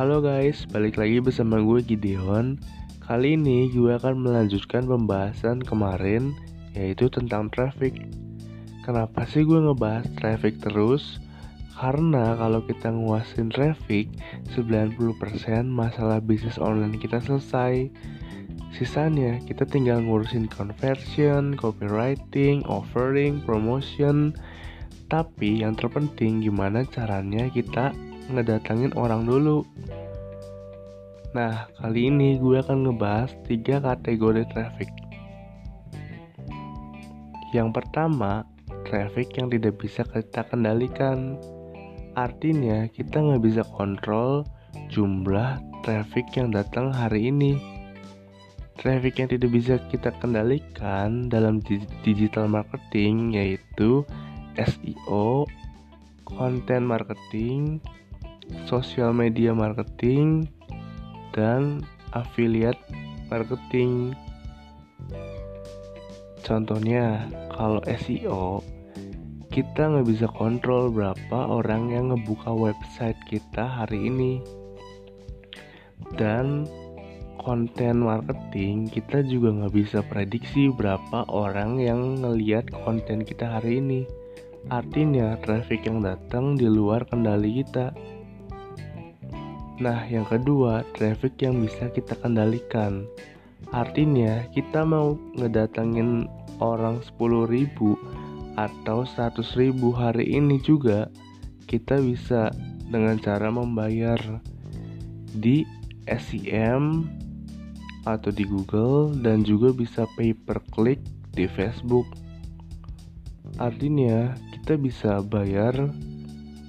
Halo guys, balik lagi bersama gue Gideon. Kali ini gue akan melanjutkan pembahasan kemarin Yaitu tentang traffic. Kenapa sih gue ngebahas traffic terus? Karena kalau kita nguasin traffic 90% masalah bisnis online kita selesai. Sisanya kita tinggal ngurusin conversion, copywriting, offering, promotion. Tapi yang terpenting gimana caranya kita ngedatangin orang dulu. Nah, kali ini gue akan ngebahas tiga kategori traffic. Yang pertama, traffic yang tidak bisa kita kendalikan. Artinya, kita nggak bisa kontrol jumlah traffic yang datang hari ini. Traffic yang tidak bisa kita kendalikan dalam digital marketing yaitu SEO, content marketing, social media marketing, dan affiliate marketing. Contohnya, kalau SEO, kita nggak bisa kontrol berapa orang yang ngebuka website kita hari ini. Dan konten marketing, kita juga nggak bisa prediksi berapa orang yang ngeliat konten kita hari ini. Artinya, traffic yang datang di luar kendali kita. Nah, yang kedua, traffic yang bisa kita kendalikan. Artinya, kita mau ngedatangin orang 10 ribu atau 100 ribu hari ini juga kita bisa dengan cara membayar di SEM atau di Google dan juga bisa pay per click di Facebook. Artinya, kita bisa bayar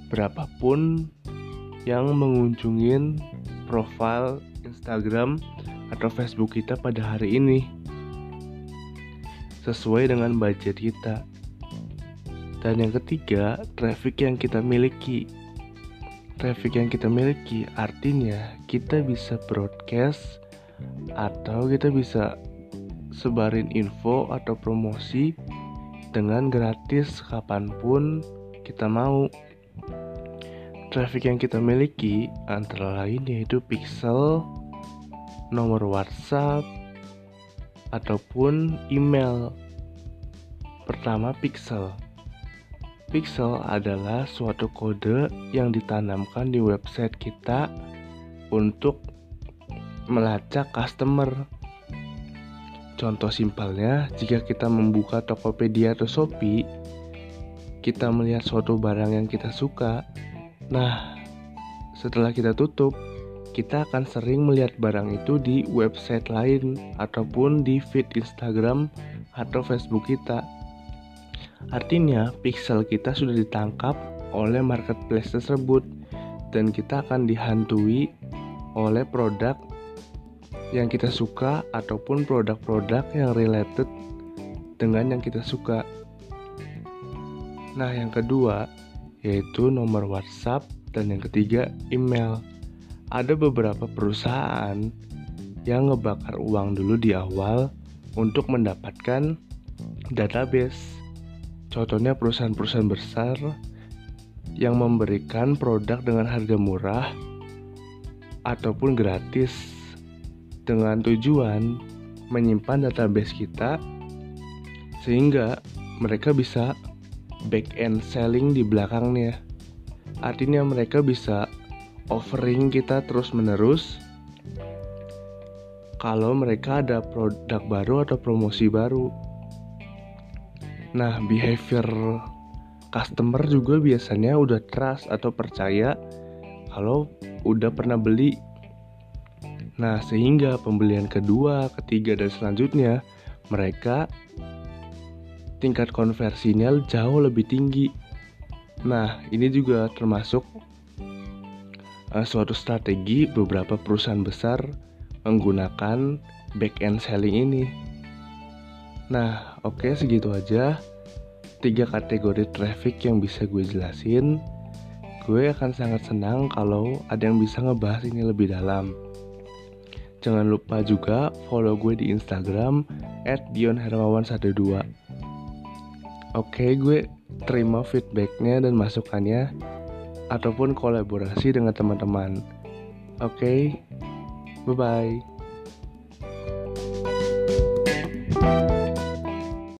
berapapun yang mengunjungin profil Instagram atau Facebook kita pada hari ini sesuai dengan budget kita. Dan yang ketiga, traffic yang kita miliki. Traffic yang kita miliki artinya kita bisa broadcast atau kita bisa sebarin info atau promosi dengan gratis kapan pun kita mau traffic yang kita miliki antara lain yaitu pixel, nomor WhatsApp, ataupun email. Pertama, pixel. Pixel adalah suatu kode yang ditanamkan di website kita untuk melacak customer. Contoh simpelnya, jika kita membuka Tokopedia atau Shopee, kita melihat suatu barang yang kita suka, Nah, setelah kita tutup, kita akan sering melihat barang itu di website lain ataupun di feed Instagram atau Facebook kita. Artinya, pixel kita sudah ditangkap oleh marketplace tersebut dan kita akan dihantui oleh produk yang kita suka ataupun produk-produk yang related dengan yang kita suka. Nah, yang kedua, yaitu nomor WhatsApp dan yang ketiga email. Ada beberapa perusahaan yang ngebakar uang dulu di awal untuk mendapatkan database. Contohnya perusahaan-perusahaan besar yang memberikan produk dengan harga murah ataupun gratis dengan tujuan menyimpan database kita sehingga mereka bisa back end selling di belakangnya. Artinya mereka bisa offering kita terus menerus kalau mereka ada produk baru atau promosi baru. Nah, behavior customer juga biasanya udah trust atau percaya kalau udah pernah beli. Nah, sehingga pembelian kedua, ketiga, dan selanjutnya mereka tingkat konversinya jauh lebih tinggi. Nah, ini juga termasuk uh, suatu strategi beberapa perusahaan besar menggunakan back end selling ini. Nah, oke okay, segitu aja. Tiga kategori traffic yang bisa gue jelasin. Gue akan sangat senang kalau ada yang bisa ngebahas ini lebih dalam. Jangan lupa juga follow gue di Instagram @dionhermawan12 Oke, gue terima feedbacknya dan masukannya ataupun kolaborasi dengan teman-teman. Oke, okay? bye bye.